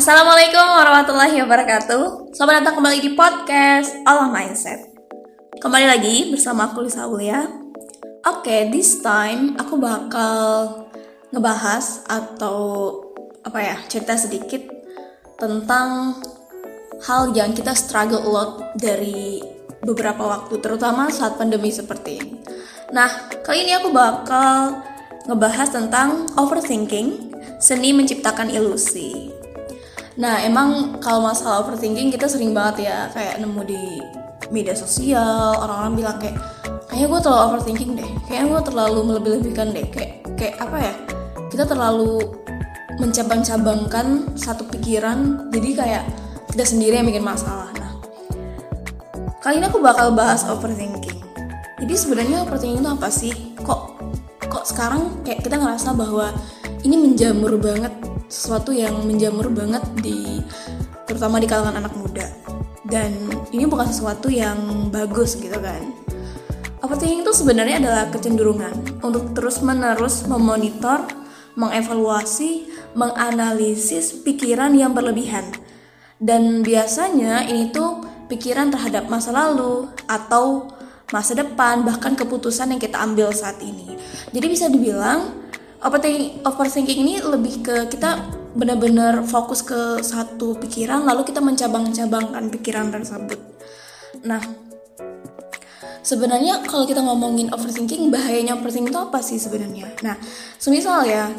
Assalamualaikum warahmatullahi wabarakatuh Selamat datang kembali di podcast Allah Mindset Kembali lagi bersama aku Lisa Aulia Oke, this time aku bakal ngebahas atau apa ya, cerita sedikit tentang hal yang kita struggle a lot dari beberapa waktu, terutama saat pandemi seperti ini. Nah, kali ini aku bakal ngebahas tentang overthinking, seni menciptakan ilusi. Nah, emang kalau masalah overthinking kita sering banget ya kayak nemu di media sosial, orang-orang bilang kayak kayaknya gue terlalu overthinking deh, kayaknya gue terlalu melebih-lebihkan deh, kayak kayak apa ya? Kita terlalu mencabang-cabangkan satu pikiran, jadi kayak kita sendiri yang bikin masalah. Nah, kali ini aku bakal bahas overthinking. Jadi sebenarnya overthinking itu apa sih? Kok kok sekarang kayak kita ngerasa bahwa ini menjamur banget sesuatu yang menjamur banget di terutama di kalangan anak muda. Dan ini bukan sesuatu yang bagus gitu kan. Overthinking itu sebenarnya adalah kecenderungan untuk terus-menerus memonitor, mengevaluasi, menganalisis pikiran yang berlebihan. Dan biasanya ini tuh pikiran terhadap masa lalu atau masa depan, bahkan keputusan yang kita ambil saat ini. Jadi bisa dibilang overthinking, overthinking ini lebih ke kita benar-benar fokus ke satu pikiran lalu kita mencabang-cabangkan pikiran tersebut. Nah, sebenarnya kalau kita ngomongin overthinking, bahayanya overthinking itu apa sih sebenarnya? Nah, semisal ya,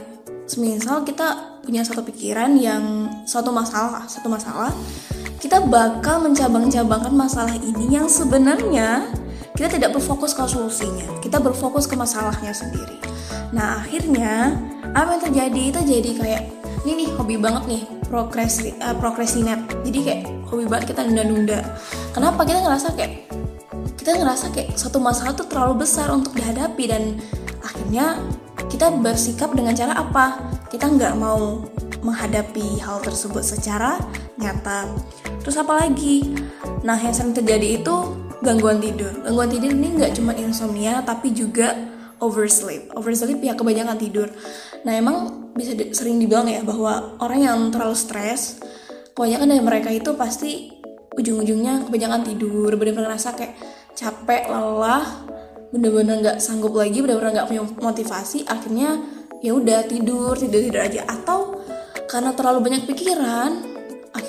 semisal kita punya satu pikiran yang suatu masalah, satu masalah, kita bakal mencabang-cabangkan masalah ini yang sebenarnya kita tidak berfokus ke solusinya, kita berfokus ke masalahnya sendiri. Nah akhirnya apa yang terjadi itu jadi kayak ini nih hobi banget nih progresi uh, procrastinate. Jadi kayak hobi banget kita nunda-nunda. Kenapa kita ngerasa kayak kita ngerasa kayak satu masalah tuh terlalu besar untuk dihadapi dan akhirnya kita bersikap dengan cara apa? Kita nggak mau menghadapi hal tersebut secara nyata. Terus apa lagi? Nah, yang sering terjadi itu gangguan tidur. Gangguan tidur ini nggak cuma insomnia, tapi juga oversleep. Oversleep ya kebanyakan tidur. Nah, emang bisa di, sering dibilang ya bahwa orang yang terlalu stres, kebanyakan dari mereka itu pasti ujung-ujungnya kebanyakan tidur, benar-benar ngerasa kayak capek, lelah, bener-bener nggak sanggup lagi bener-bener nggak punya motivasi akhirnya ya udah tidur tidur tidur aja atau karena terlalu banyak pikiran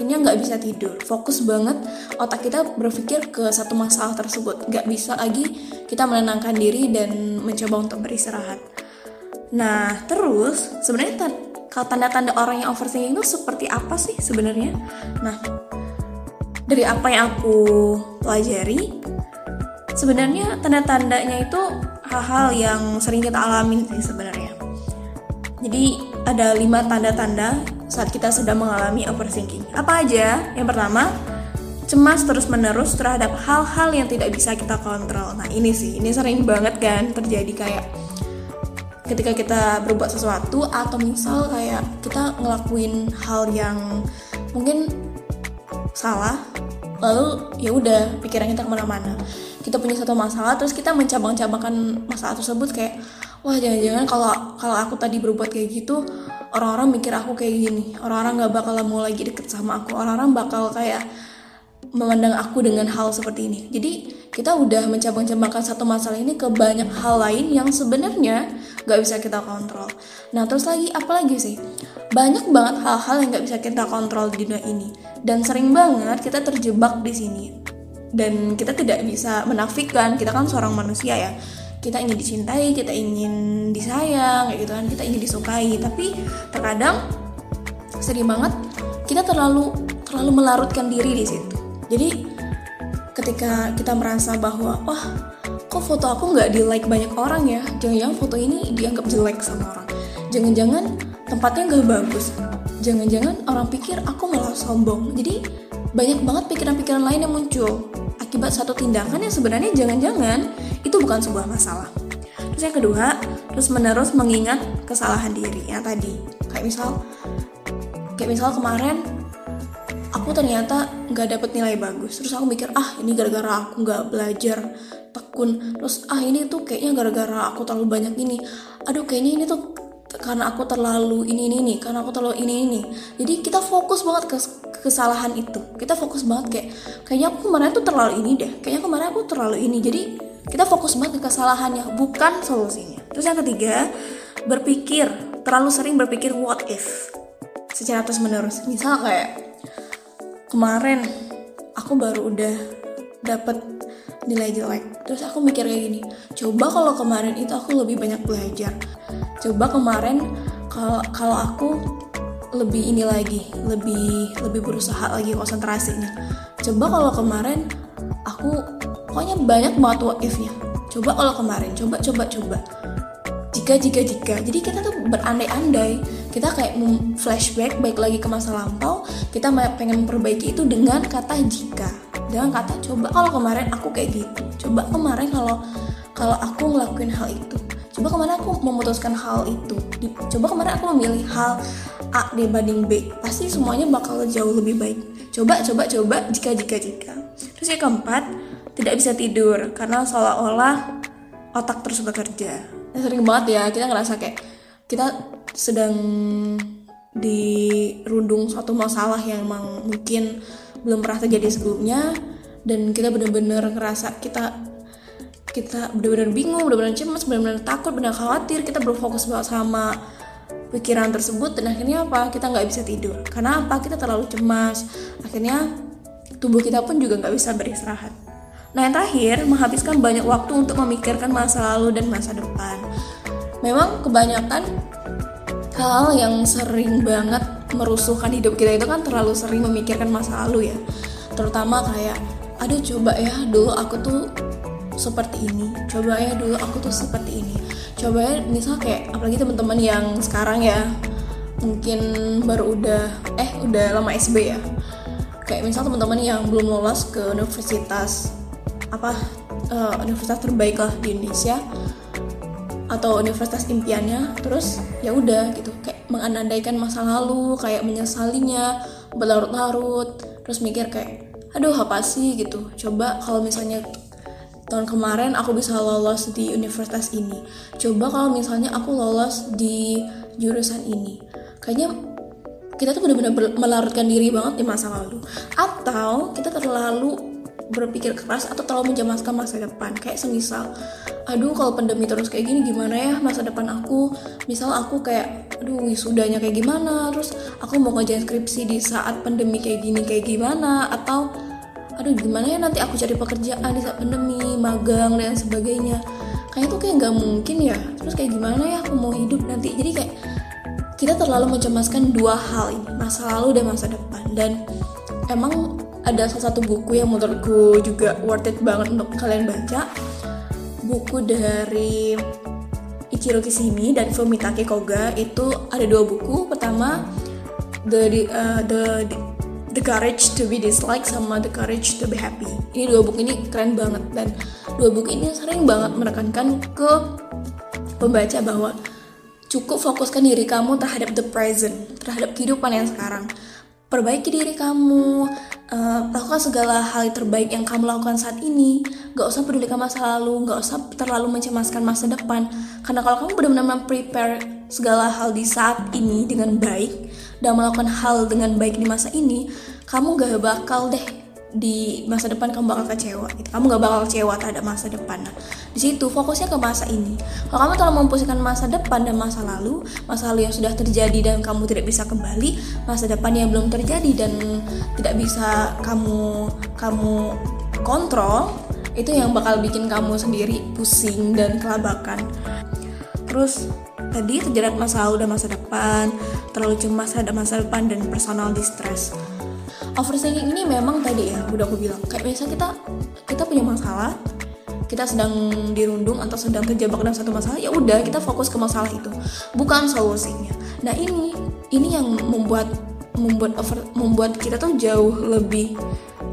akhirnya nggak bisa tidur. Fokus banget otak kita berpikir ke satu masalah tersebut. Nggak bisa lagi kita menenangkan diri dan mencoba untuk beristirahat. Nah terus sebenarnya kalau tanda-tanda orang yang overthinking itu seperti apa sih sebenarnya? Nah dari apa yang aku pelajari sebenarnya tanda-tandanya itu hal-hal yang sering kita alami sih sebenarnya. Jadi ada lima tanda-tanda saat kita sedang mengalami overthinking. Apa aja? Yang pertama cemas terus-menerus terhadap hal-hal yang tidak bisa kita kontrol. Nah ini sih ini sering banget kan terjadi kayak ketika kita berbuat sesuatu atau misal kayak kita ngelakuin hal yang mungkin salah lalu ya udah pikiran kita ke mana-mana. Kita punya satu masalah terus kita mencabang-cabangkan masalah tersebut kayak wah jangan-jangan kalau kalau aku tadi berbuat kayak gitu orang-orang mikir aku kayak gini. Orang-orang nggak bakal mau lagi deket sama aku. Orang-orang bakal kayak memandang aku dengan hal seperti ini. Jadi kita udah mencabang-cabangkan satu masalah ini ke banyak hal lain yang sebenarnya nggak bisa kita kontrol. Nah terus lagi apa lagi sih? Banyak banget hal-hal yang nggak bisa kita kontrol di dunia ini. Dan sering banget kita terjebak di sini. Dan kita tidak bisa menafikan kita kan seorang manusia ya kita ingin dicintai kita ingin disayang kayak gitu kan. Kita ingin disukai. Tapi terkadang sering banget kita terlalu terlalu melarutkan diri di situ. Jadi ketika kita merasa bahwa wah kok foto aku nggak di like banyak orang ya? Jangan-jangan foto ini dianggap jelek sama orang. Jangan-jangan tempatnya nggak bagus. Jangan-jangan orang pikir aku malah sombong. Jadi banyak banget pikiran-pikiran lain yang muncul akibat satu tindakan yang sebenarnya jangan-jangan itu bukan sebuah masalah. Terus yang kedua, terus menerus mengingat kesalahan diri yang tadi. Kayak misal, kayak misal kemarin aku ternyata nggak dapet nilai bagus. Terus aku mikir, ah ini gara-gara aku nggak belajar tekun. Terus ah ini tuh kayaknya gara-gara aku terlalu banyak ini. Aduh kayaknya ini tuh karena aku terlalu ini ini nih karena aku terlalu ini ini jadi kita fokus banget ke kesalahan itu kita fokus banget kayak kayaknya aku kemarin tuh terlalu ini deh kayaknya kemarin aku terlalu ini jadi kita fokus banget ke kesalahannya bukan solusinya. Terus yang ketiga berpikir. Terlalu sering berpikir what if. Secara terus menerus misal kayak kemarin aku baru udah dapet nilai jelek. Terus aku mikir kayak gini coba kalau kemarin itu aku lebih banyak belajar. Coba kemarin kalau kalau aku lebih ini lagi lebih lebih berusaha lagi konsentrasinya. Coba kalau kemarin aku pokoknya banyak banget what if nya coba kalau kemarin coba coba coba. Jika jika jika. Jadi kita tuh berandai-andai. Kita kayak flashback baik lagi ke masa lampau. Kita pengen memperbaiki itu dengan kata jika. Dengan kata coba kalau kemarin aku kayak gitu. Coba kemarin kalau kalau aku ngelakuin hal itu. Coba kemarin aku memutuskan hal itu. Coba kemarin aku memilih hal A dibanding B. Pasti semuanya bakal jauh lebih baik. Coba coba coba jika jika jika. Terus yang keempat tidak bisa tidur karena seolah-olah otak terus bekerja nah, sering banget ya kita ngerasa kayak kita sedang dirundung suatu masalah yang emang mungkin belum pernah terjadi sebelumnya dan kita benar-benar ngerasa kita kita benar-benar bingung, benar-benar cemas, benar-benar takut, benar khawatir, kita berfokus banget sama pikiran tersebut dan akhirnya apa? Kita nggak bisa tidur. Karena apa? Kita terlalu cemas. Akhirnya tubuh kita pun juga nggak bisa beristirahat. Nah yang terakhir, menghabiskan banyak waktu untuk memikirkan masa lalu dan masa depan. Memang kebanyakan hal yang sering banget merusuhkan hidup kita itu kan terlalu sering memikirkan masa lalu ya. Terutama kayak, aduh coba ya dulu aku tuh seperti ini coba ya dulu aku tuh seperti ini coba ya misal kayak apalagi teman-teman yang sekarang ya mungkin baru udah eh udah lama SB ya kayak misal teman-teman yang belum lolos ke universitas apa uh, universitas terbaik lah di Indonesia atau universitas impiannya terus ya udah gitu. Kayak mengandaikan masa lalu kayak menyesalinya berlarut-larut terus mikir kayak aduh apa sih? gitu. Coba kalau misalnya tahun kemarin aku bisa lolos di universitas ini. Coba kalau misalnya aku lolos di jurusan ini. Kayaknya kita tuh benar-benar melarutkan diri banget di masa lalu. Atau kita terlalu berpikir keras atau terlalu mencemaskan masa depan. Kayak semisal aduh kalau pandemi terus kayak gini gimana ya masa depan aku? Misal aku kayak aduh wisudanya kayak gimana? Terus aku mau ngerjain skripsi di saat pandemi kayak gini kayak gimana? Atau aduh gimana ya nanti aku cari pekerjaan di saat pandemi magang dan sebagainya. Kayak tuh kayak nggak mungkin ya. Terus kayak gimana ya aku mau hidup nanti? Jadi kayak kita terlalu mencemaskan dua hal ini masa lalu dan masa depan. Dan emang ada salah satu buku yang menurutku juga worth it banget untuk kalian baca buku dari Ichiro Kishimi dan Fumitake Koga itu ada dua buku pertama the uh, the The Courage to be Disliked sama The Courage to be Happy. Ini dua buku ini keren banget dan dua buku ini sering banget menekankan ke pembaca bahwa cukup fokuskan diri kamu terhadap the present, terhadap kehidupan yang sekarang. Perbaiki diri kamu, uh, lakukan segala hal terbaik yang kamu lakukan saat ini. Gak usah pedulikan masa lalu, gak usah terlalu mencemaskan masa depan. Karena kalau kamu benar-benar prepare segala hal di saat ini dengan baik, dan melakukan hal dengan baik di masa ini kamu gak bakal deh di masa depan kamu bakal kecewa gitu. kamu gak bakal kecewa terhadap masa depan nah di situ fokusnya ke masa ini kalau kamu terlalu memposisikan masa depan dan masa lalu masa lalu yang sudah terjadi dan kamu tidak bisa kembali masa depan yang belum terjadi dan tidak bisa kamu kamu kontrol itu yang bakal bikin kamu sendiri pusing dan kelabakan terus tadi terjerat masa lalu dan masa depan, terlalu cemas terhadap masa depan dan personal distress. Overthinking ini memang tadi ya, udah aku bilang, kayak biasa kita kita punya masalah, kita sedang dirundung atau sedang terjebak dalam satu masalah, ya udah kita fokus ke masalah itu, bukan solusinya. Nah ini ini yang membuat membuat over, membuat kita tuh jauh lebih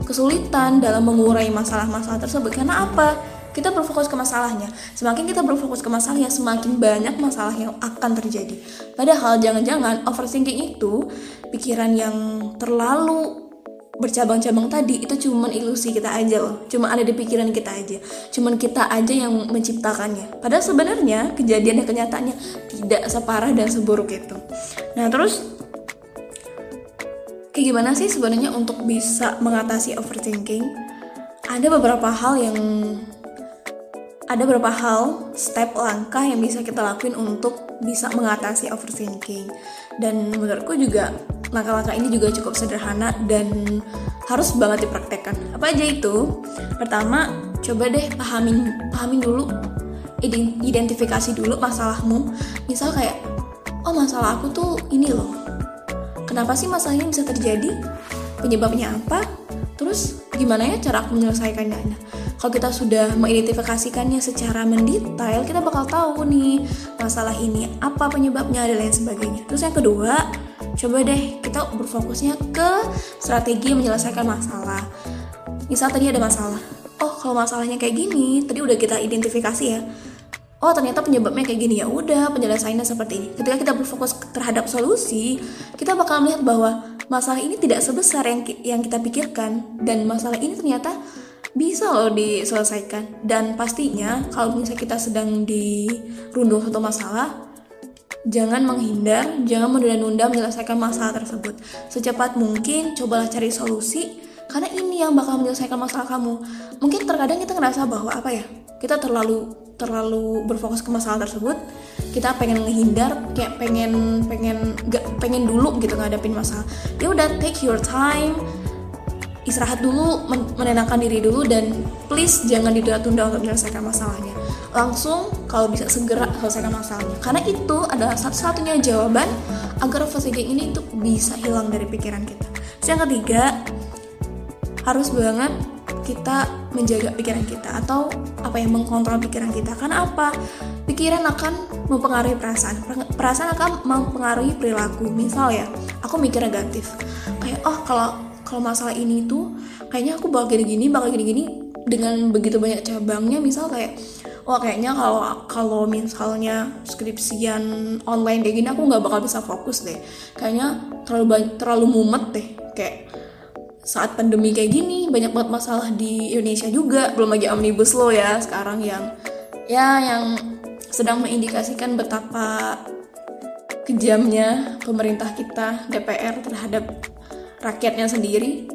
kesulitan dalam mengurai masalah-masalah tersebut karena apa? kita berfokus ke masalahnya. Semakin kita berfokus ke masalahnya, semakin banyak masalah yang akan terjadi. Padahal jangan-jangan overthinking itu pikiran yang terlalu bercabang-cabang tadi itu cuma ilusi kita aja loh. Cuma ada di pikiran kita aja. Cuman kita aja yang menciptakannya. Padahal sebenarnya kejadian dan kenyataannya tidak separah dan seburuk itu. Nah terus kayak gimana sih sebenarnya untuk bisa mengatasi overthinking? Ada beberapa hal yang ada beberapa hal step langkah yang bisa kita lakuin untuk bisa mengatasi overthinking. Dan menurutku juga langkah-langkah ini juga cukup sederhana dan harus banget dipraktekkan. Apa aja itu? Pertama, coba deh pahamin pahamin dulu identifikasi dulu masalahmu. Misal kayak oh masalah aku tuh ini loh. Kenapa sih masalahnya bisa terjadi? Penyebabnya apa? Terus gimana ya cara aku menyelesaikannya? Nah, kalau kita sudah mengidentifikasikannya secara mendetail, kita bakal tahu nih masalah ini apa penyebabnya dan lain sebagainya. Terus yang kedua, coba deh kita berfokusnya ke strategi menyelesaikan masalah. Misal tadi ada masalah. Oh kalau masalahnya kayak gini tadi udah kita identifikasi ya. Oh ternyata penyebabnya kayak gini. Ya udah penyelesaiannya seperti ini. Ketika kita berfokus terhadap solusi kita bakal melihat bahwa masalah ini tidak sebesar yang yang kita pikirkan. Dan masalah ini ternyata bisa loh diselesaikan. Dan pastinya kalau misalnya kita sedang dirundung satu masalah Jangan menghindar, jangan menunda-nunda menyelesaikan masalah tersebut. Secepat mungkin, cobalah cari solusi, karena ini yang bakal menyelesaikan masalah kamu. Mungkin terkadang kita ngerasa bahwa apa ya, kita terlalu terlalu berfokus ke masalah tersebut, kita pengen menghindar, kayak pengen pengen gak pengen dulu gitu ngadepin masalah. Ya udah take your time, istirahat dulu, menenangkan diri dulu dan please jangan ditunda-tunda untuk menyelesaikan masalahnya langsung kalau bisa segera selesaikan masalahnya. Karena itu adalah satu-satunya jawaban agar overthinking ini tuh bisa hilang dari pikiran kita. Terus yang ketiga harus banget kita menjaga pikiran kita atau apa yang mengkontrol pikiran kita. Karena apa? Pikiran akan mempengaruhi perasaan. Perasaan akan mempengaruhi perilaku. Misal ya aku mikir negatif. Kayak oh kalau kalau masalah ini tuh kayaknya aku bakal gini-gini bakal gini-gini dengan begitu banyak cabangnya. Misal kayak wah kayaknya kalau kalau misalnya skripsian online kayak gini aku nggak bakal bisa fokus deh. Kayaknya terlalu terlalu mumet deh. Kayak saat pandemi kayak gini banyak banget masalah di Indonesia juga. Belum lagi omnibus law ya sekarang yang ya yang sedang mengindikasikan betapa kejamnya pemerintah kita DPR terhadap rakyatnya sendiri.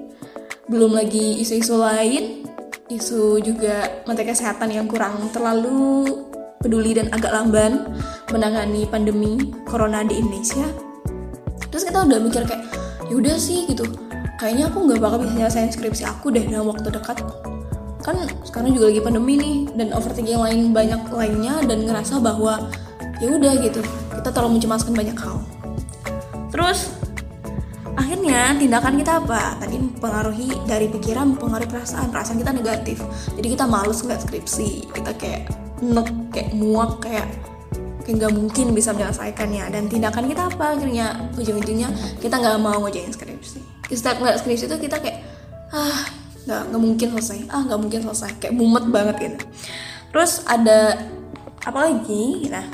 Belum lagi isu-isu lain isu juga menteri kesehatan yang kurang terlalu peduli dan agak lamban menangani pandemi corona di Indonesia. Terus kita udah mikir kayak yaudah sih gitu. Kayaknya aku nggak bakal bisa nyelesain skripsi aku deh dalam waktu dekat. Kan sekarang juga lagi pandemi nih dan overthinking lain banyak lainnya dan ngerasa bahwa ya udah gitu. Kita terlalu mencemaskan banyak hal. Terus akhirnya tindakan kita apa? Tadi mempengaruhi dari pikiran mempengaruhi perasaan. Perasaan kita negatif. Jadi kita males nggak skripsi. Kita kayak nek kayak muak kayak kayak nggak mungkin bisa menyelesaikannya dan tindakan kita apa? Akhirnya ujung-ujungnya kita nggak mau ngerjain skripsi. Kita nggak skripsi itu kita kayak ah nggak nggak mungkin selesai. Ah nggak mungkin selesai. Kayak mumet banget gitu. Terus ada apa lagi? Nah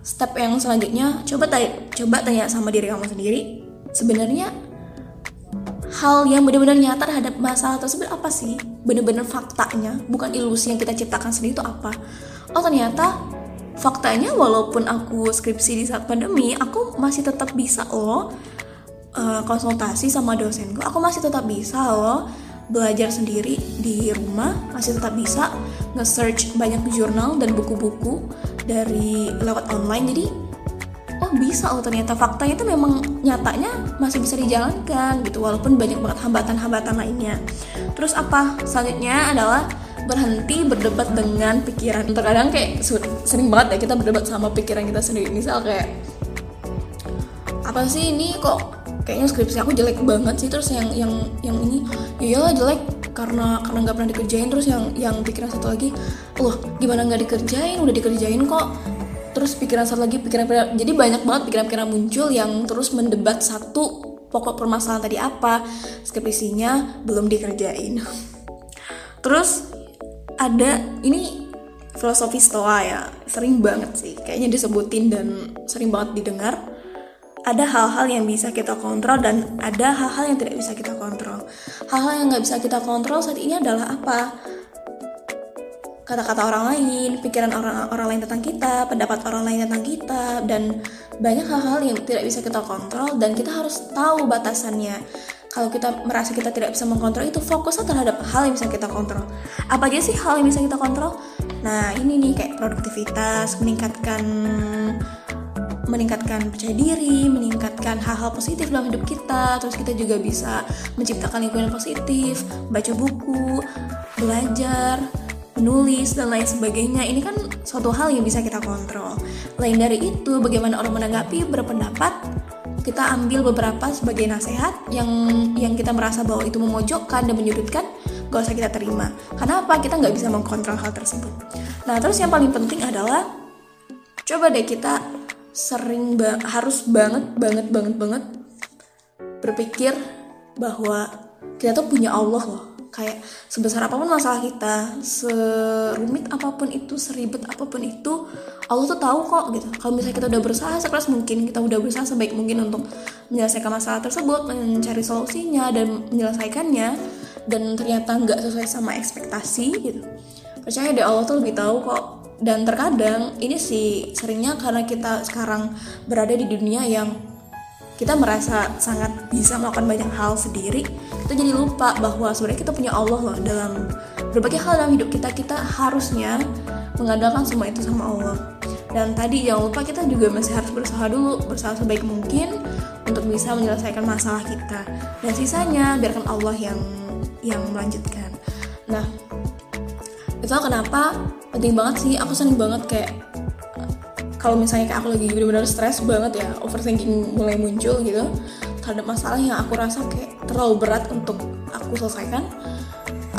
step yang selanjutnya coba tanya coba tanya sama diri kamu sendiri sebenarnya hal yang benar-benar nyata terhadap masalah tersebut apa sih? Benar-benar faktanya, bukan ilusi yang kita ciptakan sendiri itu apa? Oh ternyata faktanya walaupun aku skripsi di saat pandemi, aku masih tetap bisa loh uh, konsultasi sama dosenku. Aku masih tetap bisa loh belajar sendiri di rumah, masih tetap bisa nge-search banyak jurnal dan buku-buku dari lewat online. Jadi oh bisa oh ternyata. Faktanya itu memang nyatanya masih bisa dijalankan gitu walaupun banyak banget hambatan-hambatan lainnya. Terus apa? Selanjutnya adalah berhenti berdebat dengan pikiran. Terkadang kayak sering banget ya kita berdebat sama pikiran kita sendiri. Misal kayak apa sih ini kok kayaknya skripsi aku jelek banget sih? Terus yang yang yang ini iya jelek karena karena nggak pernah dikerjain. Terus yang yang pikiran satu lagi loh gimana nggak dikerjain? Udah dikerjain kok terus pikiran satu lagi pikiran-pikiran jadi banyak banget pikiran-pikiran muncul yang terus mendebat satu pokok permasalahan tadi apa skripsinya belum dikerjain terus ada ini filosofi stoa ya sering banget sih kayaknya disebutin dan sering banget didengar ada hal-hal yang bisa kita kontrol dan ada hal-hal yang tidak bisa kita kontrol. Hal-hal yang nggak bisa kita kontrol saat ini adalah apa? Kata-kata orang lain, pikiran orang orang lain tentang kita, pendapat orang lain tentang kita, dan banyak hal-hal yang tidak bisa kita kontrol dan kita harus tahu batasannya. Kalau kita merasa kita tidak bisa mengkontrol itu fokusnya terhadap hal yang bisa kita kontrol. Apa aja sih hal yang bisa kita kontrol? Nah ini nih kayak produktivitas, meningkatkan meningkatkan percaya diri, meningkatkan hal-hal positif dalam hidup kita. Terus kita juga bisa menciptakan lingkungan positif, baca buku, belajar, menulis dan lain sebagainya. Ini kan suatu hal yang bisa kita kontrol. Lain dari itu, bagaimana orang menanggapi berpendapat kita ambil beberapa sebagai nasihat yang yang kita merasa bahwa itu memojokkan dan menyudutkan gak usah kita terima karena apa kita nggak bisa mengkontrol hal tersebut nah terus yang paling penting adalah coba deh kita sering ba harus banget banget banget banget berpikir bahwa kita tuh punya Allah loh kayak sebesar apa pun masalah kita serumit apa pun itu seribet apa pun itu Allah tuh tahu kok gitu. Kalau misalnya kita udah berusaha sekeras mungkin kita udah berusaha sebaik mungkin untuk menyelesaikan masalah tersebut mencari solusinya dan menyelesaikannya dan ternyata nggak sesuai sama ekspektasi gitu. Percaya deh Allah tuh lebih tahu kok. Dan terkadang ini sih seringnya karena kita sekarang berada di dunia yang kita merasa sangat bisa melakukan banyak hal sendiri kita jadi lupa bahwa sebenarnya kita punya Allah loh dalam berbagai hal dalam hidup kita kita harusnya mengandalkan semua itu sama Allah. Dan tadi jangan lupa kita juga masih harus berusaha dulu berusaha sebaik mungkin untuk bisa menyelesaikan masalah kita. Dan sisanya biarkan Allah yang yang melanjutkan. Nah itu kenapa penting banget sih aku sering banget kayak kalau misalnya kayak aku lagi benar-benar stres banget ya overthinking mulai muncul gitu terhadap masalah yang aku rasa kayak terlalu berat untuk aku selesaikan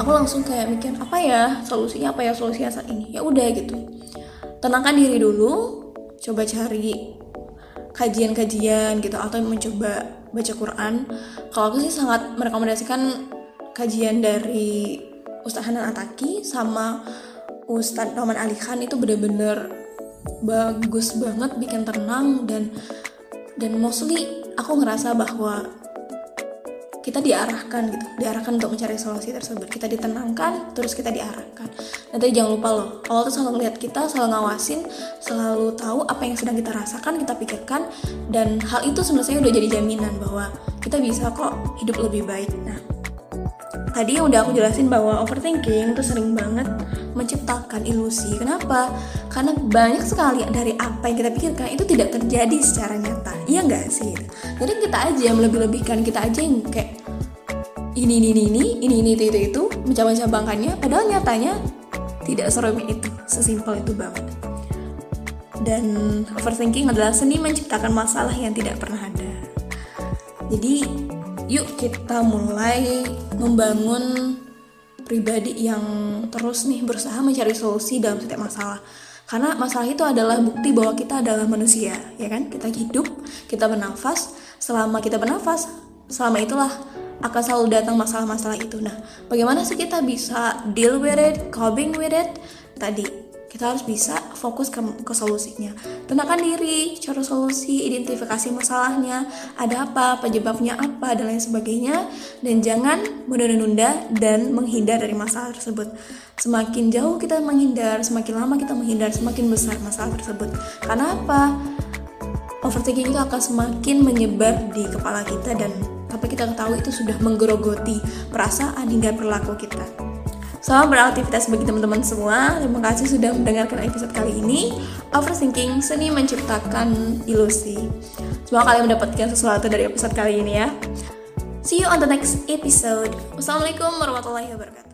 aku langsung kayak mikir apa ya solusinya? Apa ya solusinya saat ini? Ya udah gitu. Tenangkan diri dulu coba cari kajian-kajian gitu atau mencoba baca Quran. Kalau aku sih sangat merekomendasikan kajian dari Ustaz Hanan Ataki sama Ustadz Roman Ali Khan itu bener-bener bagus banget bikin tenang dan dan mostly aku ngerasa bahwa kita diarahkan gitu diarahkan untuk mencari solusi tersebut kita ditenangkan terus kita diarahkan nanti jangan lupa loh Allah tuh selalu melihat kita selalu ngawasin selalu tahu apa yang sedang kita rasakan kita pikirkan dan hal itu sebenarnya udah jadi jaminan bahwa kita bisa kok hidup lebih baik nah tadi yang udah aku jelasin bahwa overthinking tuh sering banget menciptakan ilusi. Kenapa? Karena banyak sekali dari apa yang kita pikirkan itu tidak terjadi secara nyata. Iya nggak sih? Jadi kita aja yang melebih-lebihkan, kita aja yang kayak ini ini ini ini ini ini itu itu itu mencabang-cabangkannya. Padahal nyatanya tidak serumit itu, sesimpel itu banget. Dan overthinking adalah seni menciptakan masalah yang tidak pernah ada. Jadi yuk kita mulai membangun pribadi yang terus nih berusaha mencari solusi dalam setiap masalah karena masalah itu adalah bukti bahwa kita adalah manusia ya kan? Kita hidup kita bernafas. Selama kita bernafas selama itulah akan selalu datang masalah-masalah itu. Nah bagaimana sih kita bisa deal with it coping with it? Tadi kita harus bisa fokus ke, ke solusinya. Tenangkan diri cari solusi identifikasi masalahnya ada apa penyebabnya apa dan lain sebagainya. Dan jangan menunda-nunda dan menghindar dari masalah tersebut. Semakin jauh kita menghindar semakin lama kita menghindar semakin besar masalah tersebut. Karena apa? Overthinking itu akan semakin menyebar di kepala kita dan apa kita ketahui itu sudah menggerogoti perasaan hingga perilaku kita Selamat beraktivitas bagi teman-teman semua. Terima kasih sudah mendengarkan episode kali ini. Overthinking, seni menciptakan ilusi. Semoga kalian mendapatkan sesuatu dari episode kali ini ya. See you on the next episode. Wassalamualaikum warahmatullahi wabarakatuh.